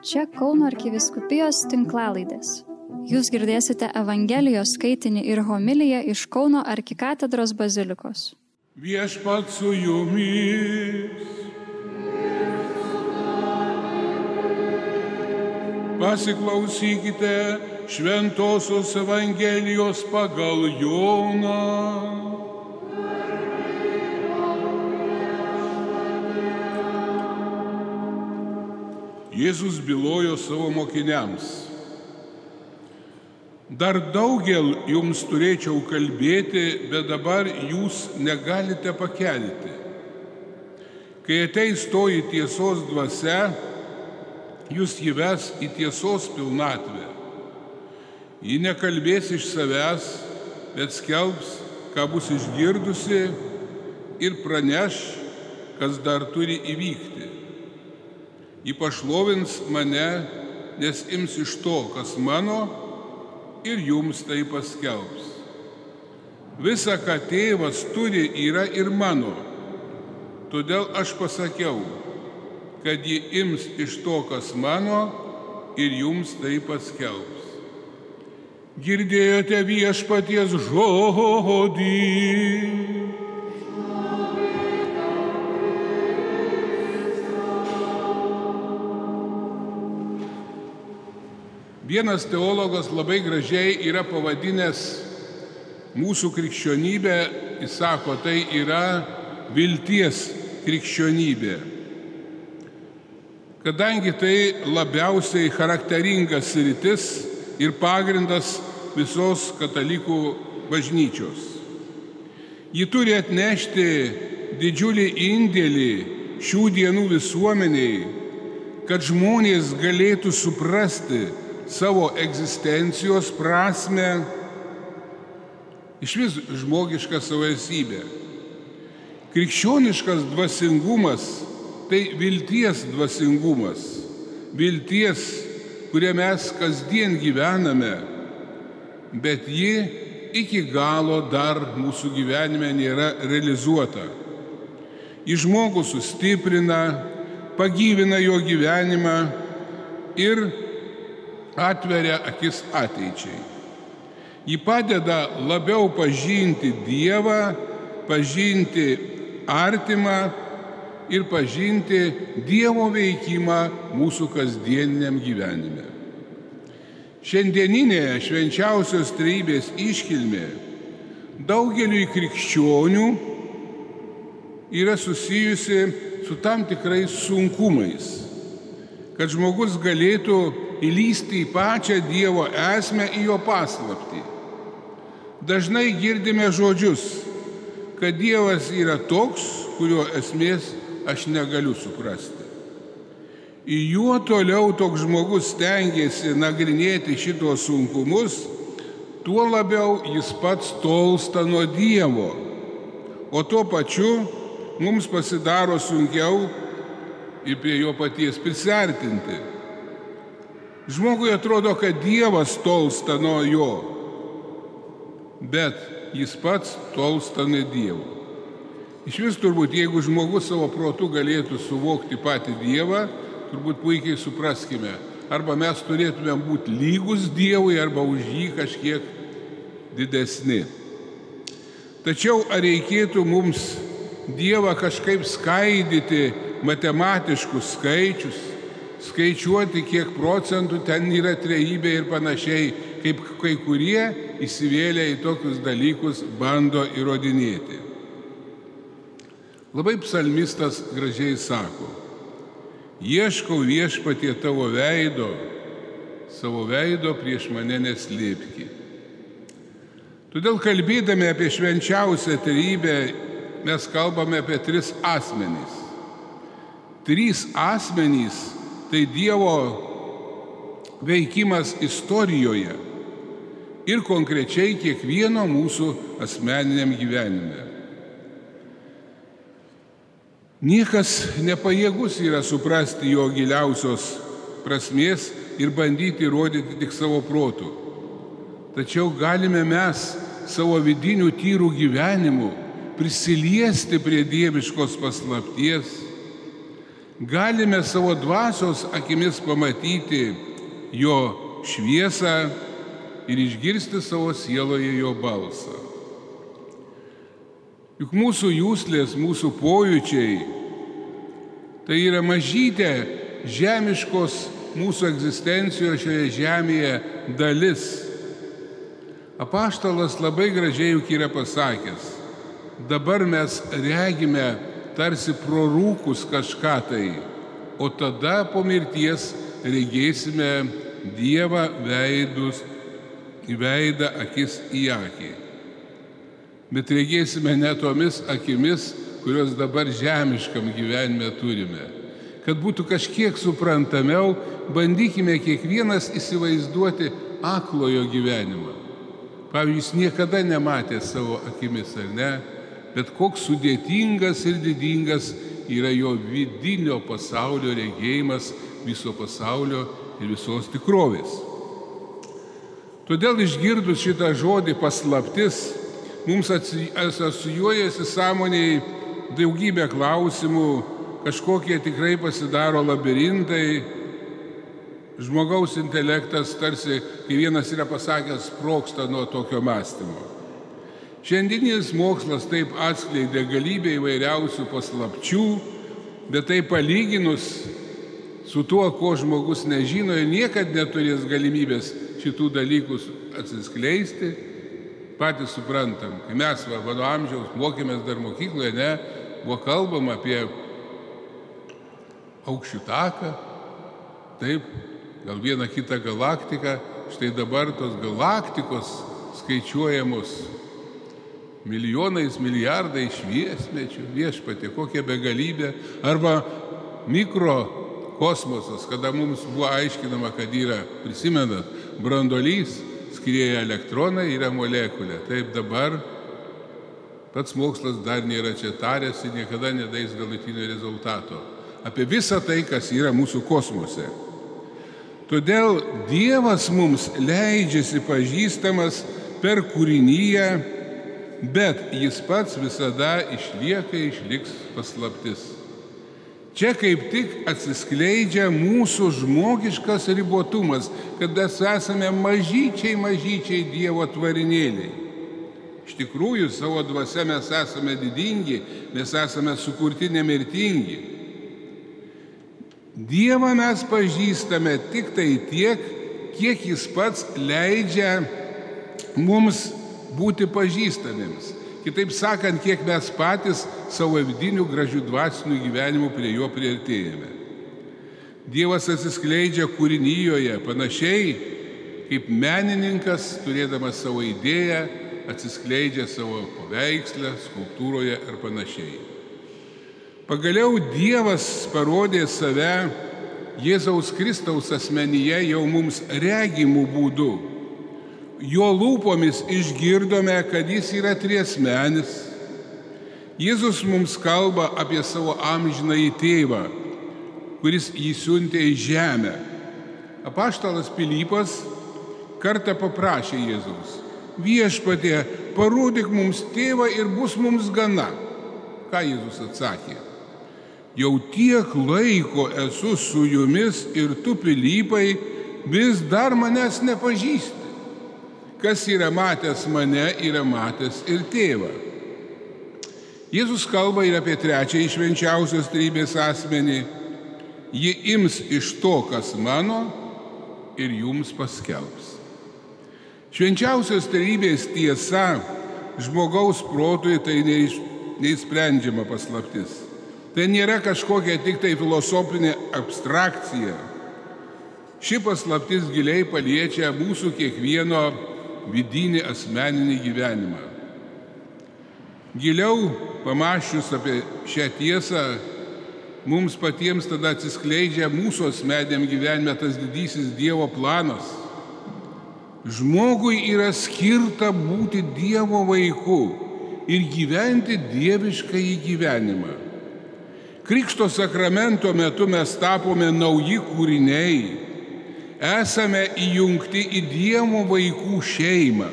Čia Kauno arkiviskupijos tinklalaidės. Jūs girdėsite Evangelijos skaitinį ir homiliją iš Kauno arkikatedros bazilikos. Viešpat su jumis. Pasiklausykite Šventojios Evangelijos pagal Joną. Jėzus bylojo savo mokiniams. Dar daugel jums turėčiau kalbėti, bet dabar jūs negalite pakelti. Kai ateis toji tiesos dvasia, jūs įves į tiesos pilnatvę. Ji nekalbės iš savęs, bet skelbs, ką bus išgirdusi ir praneš, kas dar turi įvykti. Ji pašlovins mane, nes ims iš to, kas mano, ir jums tai paskelbs. Visa, ką tėvas turi, yra ir mano. Todėl aš pasakiau, kad ji ims iš to, kas mano, ir jums tai paskelbs. Girdėjote viešpaties žodį. Vienas teologas labai gražiai yra pavadinęs mūsų krikščionybę, jis sako, tai yra vilties krikščionybė. Kadangi tai labiausiai charakteringas rytis ir pagrindas visos katalikų bažnyčios. Ji turi atnešti didžiulį indėlį šių dienų visuomeniai, kad žmonės galėtų suprasti, savo egzistencijos prasme, iš vis žmogišką savo esybę. Krikščioniškas dvasingumas tai vilties dvasingumas, vilties, kuria mes kasdien gyvename, bet ji iki galo dar mūsų gyvenime nėra realizuota. Į žmogų sustiprina, pagyvina jo gyvenimą ir atveria akis ateičiai. Ji padeda labiau pažinti Dievą, pažinti artimą ir pažinti Dievo veikimą mūsų kasdieniniam gyvenime. Šiandieninė švenčiausios trybės iškilmė daugeliui krikščionių yra susijusi su tam tikrais sunkumais, kad žmogus galėtų įlysti į pačią Dievo esmę, į jo paslaptį. Dažnai girdime žodžius, kad Dievas yra toks, kurio esmės aš negaliu suprasti. Į juo toliau toks žmogus stengiasi nagrinėti šitos sunkumus, tuo labiau jis pats tolsta nuo Dievo, o tuo pačiu mums pasidaro sunkiau ir prie jo paties prisartinti. Žmogui atrodo, kad Dievas tolsta nuo jo, bet jis pats tolsta nuo Dievo. Iš vis turbūt, jeigu žmogus savo protu galėtų suvokti patį Dievą, turbūt puikiai supraskime, arba mes turėtume būti lygus Dievui, arba už jį kažkiek didesni. Tačiau ar reikėtų mums Dievą kažkaip skaidyti matematiškus skaičius, skaičiuoti, kiek procentų ten yra trejybė ir panašiai, kaip kai kurie įsivėlę į tokius dalykus bando įrodinėti. Labai psalmistas gražiai sako, ieškau viešpatie tavo veido, savo veido prieš mane neslėpki. Todėl kalbėdami apie švenčiausią trybę, mes kalbame apie tris asmenys. Trys asmenys tai Dievo veikimas istorijoje ir konkrečiai kiekvieno mūsų asmeniniam gyvenime. Niekas nepajėgus yra suprasti jo giliausios prasmės ir bandyti įrodyti tik savo protų. Tačiau galime mes savo vidinių tyrų gyvenimų prisiliesti prie dieviškos paslapties galime savo dvasios akimis pamatyti jo šviesą ir išgirsti savo sieloje jo balsą. Juk mūsų jūslės, mūsų pojūčiai tai yra mažytė žemiškos mūsų egzistencijos šioje žemėje dalis. Apaštalas labai gražiai juk yra pasakęs, dabar mes regime tarsi prorūkus kažką tai, o tada po mirties regėsime Dievą veidus, veidą akis į akį. Bet regėsime ne tomis akimis, kurios dabar žemiškam gyvenime turime kad būtų kažkiek suprantamiau, bandykime kiekvienas įsivaizduoti aklojo gyvenimą. Pavyzdžiui, jis niekada nematė savo akimis, ar ne, bet koks sudėtingas ir didingas yra jo vidinio pasaulio regėjimas viso pasaulio ir visos tikrovės. Todėl išgirdus šitą žodį paslaptis, mums asocijuojasi sąmoniai daugybė klausimų, kažkokie tikrai pasidaro labirintai, žmogaus intelektas tarsi, kai vienas yra pasakęs, sproksta nuo tokio mąstymo. Šiandieninis mokslas taip atskleidė galybę įvairiausių paslapčių, bet tai palyginus su tuo, ko žmogus nežino ir niekad neturės galimybės šitų dalykų atsiskleisti, patys suprantam, kai mes va, mano amžiaus mokėmės dar mokykloje, ne, buvo kalbama apie aukščių taką, taip, gal vieną kitą galaktiką, štai dabar tos galaktikos skaičiuojamos milijonais, milijardai šviesmečių, viešpatė, kokia begalybė, arba mikrokosmosas, kada mums buvo aiškinama, kad yra, prisimenat, brandolys, skrieja elektronai, yra molekulė. Taip dabar pats mokslas dar nėra čia taręs ir niekada nedais galutinio rezultato apie visą tai, kas yra mūsų kosmose. Todėl Dievas mums leidžiasi pažįstamas per kūrinyje, bet jis pats visada išlieka, išliks paslaptis. Čia kaip tik atsiskleidžia mūsų žmogiškas ribotumas, kad mes esame mažyčiai, mažyčiai Dievo tvarinėliai. Iš tikrųjų, savo dvasia mes esame didingi, mes esame sukurti nemirtingi. Dievą mes pažįstame tik tai tiek, kiek jis pats leidžia mums būti pažįstamiems. Kitaip sakant, kiek mes patys savo vidinių gražių dvasinių gyvenimų prie jo prieartėjame. Dievas atsiskleidžia kūrinyjoje panašiai, kaip menininkas, turėdamas savo idėją, atsiskleidžia savo paveikslę, skulptūroje ar panašiai. Pagaliau Dievas parodė save Jėzaus Kristaus asmenyje jau mums regimų būdų. Jo lūpomis išgirdome, kad jis yra triesmenis. Jėzus mums kalba apie savo amžinąjį tėvą, kuris jį siuntė į žemę. Apaštalas Pilypas kartą paprašė Jėzaus, viešpatė, parodyk mums tėvą ir bus mums gana. Ką Jėzus atsakė? jau tiek laiko esu su jumis ir tu pilypai vis dar manęs nepažįsti. Kas yra matęs mane, yra matęs ir tėvą. Jėzus kalba ir apie trečią išvenčiausios trybės asmenį. Ji ims iš to, kas mano, ir jums paskelbs. Švenčiausios trybės tiesa žmogaus protui tai neįsprendžiama paslaptis. Tai nėra kažkokia tik tai filosofinė abstrakcija. Ši paslaptis giliai paliečia mūsų kiekvieno vidinį asmeninį gyvenimą. Giliau pamaščius apie šią tiesą, mums patiems tada atsiskleidžia mūsų asmeniam gyvenime tas didysis Dievo planas. Žmogui yra skirta būti Dievo vaiku ir gyventi dievišką į gyvenimą. Krikšto sakramento metu mes tapome nauji kūriniai, esame įjungti į Dievo vaikų šeimą.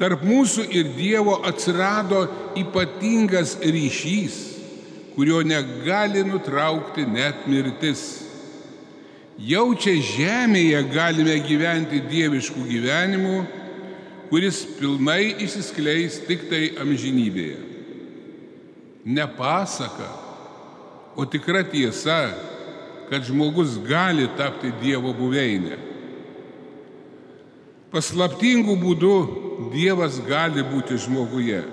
Tarp mūsų ir Dievo atsirado ypatingas ryšys, kurio negali nutraukti net mirtis. Jau čia žemėje galime gyventi dieviškų gyvenimų, kuris pilnai išsiskleis tik tai amžinybėje. Ne pasaka, o tikra tiesa, kad žmogus gali tapti Dievo buveinė. Paslaptingų būdų Dievas gali būti žmoguje.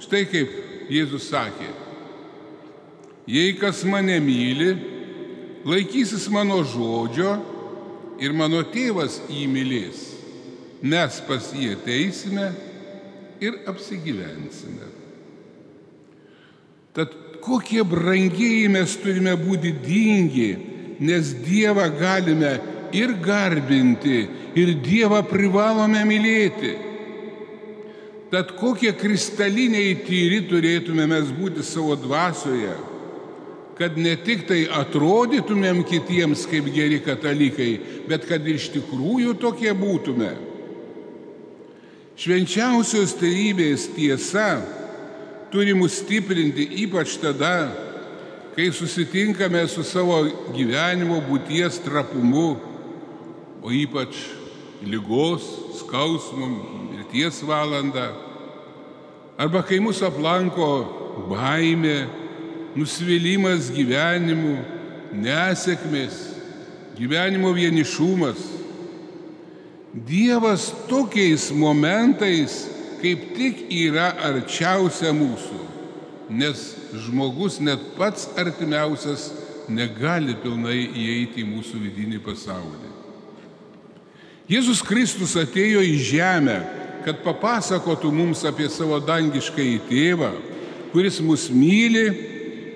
Štai kaip Jėzus sakė, jei kas mane myli, laikysis mano žodžio ir mano tėvas jį mylės, mes pas jį ateisime ir apsigyvensime. Tad kokie brangieji mes turime būti dingi, nes Dievą galime ir garbinti, ir Dievą privalome mylėti. Tad kokie kristaliniai tyri turėtume mes būti savo dvasioje, kad ne tik tai atrodytumėm kitiems kaip geri katalikai, bet kad iš tikrųjų tokie būtume. Švenčiausios tarybės tiesa turi mus stiprinti ypač tada, kai susitinkame su savo gyvenimo būties trapumu o ypač lygos, skausmo, mirties valandą, arba kai mus aplanko baimė, nusivylimas gyvenimu, nesėkmės, gyvenimo vienišumas. Dievas tokiais momentais kaip tik yra arčiausia mūsų, nes žmogus net pats artimiausias negali pilnai įeiti į mūsų vidinį pasaulį. Jėzus Kristus atėjo į žemę, kad papasakotų mums apie savo dangišką į tėvą, kuris mus myli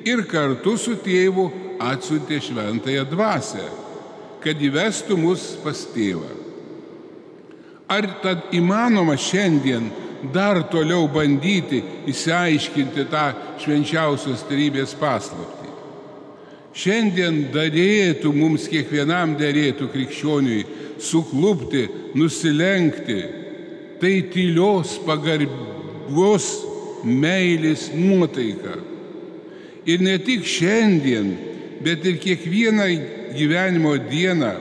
ir kartu su tėvu atsiuntė šventąją dvasę, kad įvestų mus pas tėvą. Ar tad įmanoma šiandien dar toliau bandyti įsiaiškinti tą švenčiausios tarybės paslaptį? Šiandien darėtų mums kiekvienam darėtų krikščioniui suklupti, nusilenkti. Tai tylios pagarbios meilės nuotaika. Ir ne tik šiandien, bet ir kiekvieną gyvenimo dieną,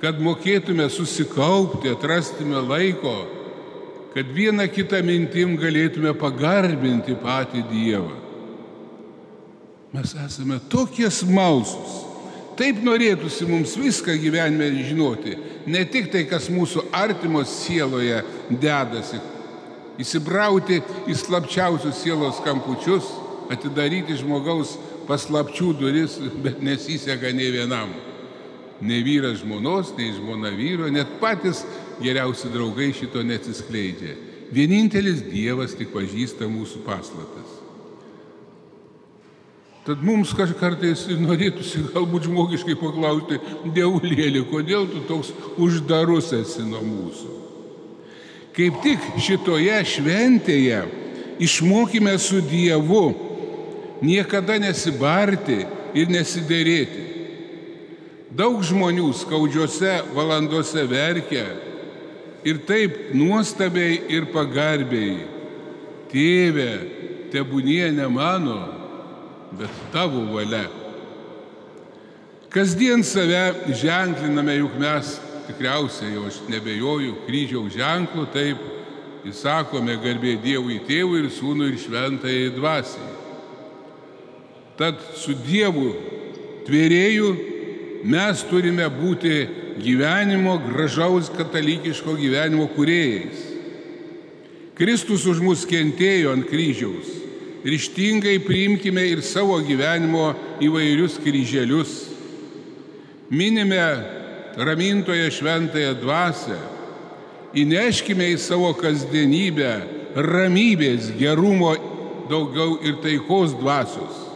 kad mokėtume susikaupti, atrastume laiko, kad vieną kitą mintim galėtume pagarbinti patį Dievą. Mes esame tokie smalsus Taip norėtųsi mums viską gyvenime žinoti, ne tik tai, kas mūsų artimos sieloje dedasi, įsibrauti į slapčiausius sielos kampučius, atidaryti žmogaus paslapčių duris, bet nesiseka ne vienam. Ne vyras žmonos, nei žmona vyro, net patys geriausi draugai šito neatsiskleidžia. Vienintelis Dievas tik pažįsta mūsų paslaptis. Tad mums kartais norėtųsi galbūt žmogiškai paklausti, Dievulėlį, kodėl tu toks uždarus esi nuo mūsų. Kaip tik šitoje šventėje išmokime su Dievu niekada nesibarti ir nesiderėti. Daug žmonių skaudžiose valandose verkia ir taip nuostabiai ir pagarbiai. Tėve, tebūnie ne mano, bet tavo valia. Kasdien save ženkliname, juk mes tikriausiai, jau aš nebejoju, kryžiaus ženklų, taip įsakome garbė Dievui tėvui ir sūnui ir šventai dvasiai. Tad su Dievu tvėrėjų mes turime būti gyvenimo, gražaus katalikiško gyvenimo kuriejais. Kristus už mus kentėjo ant kryžiaus ryštingai priimkime ir savo gyvenimo įvairius kryželius. Minime ramintoje šventąją dvasę, įneškime į savo kasdienybę ramybės, gerumo daugiau ir taikos dvasios.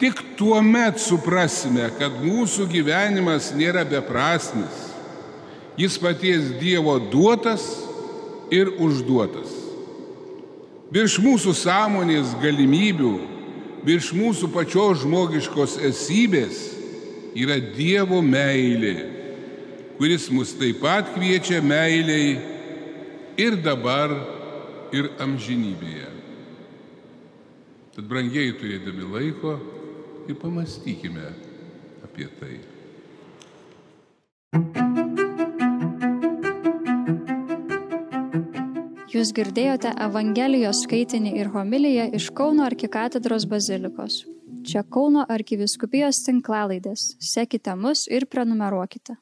Tik tuo met suprasime, kad mūsų gyvenimas nėra beprasmis. Jis paties Dievo duotas ir užduotas virš mūsų sąmonės galimybių, virš mūsų pačios žmogiškos esybės yra Dievo meilė, kuris mus taip pat kviečia meiliai ir dabar, ir amžinybėje. Tad brangiai turėdami laiko ir pamastykime apie tai. Jūs girdėjote Evangelijos skaitinį ir homiliją iš Kauno arkikatedros bazilikos. Čia Kauno arkiviskupijos tinklalaidės. Sekite mus ir prenumeruokite.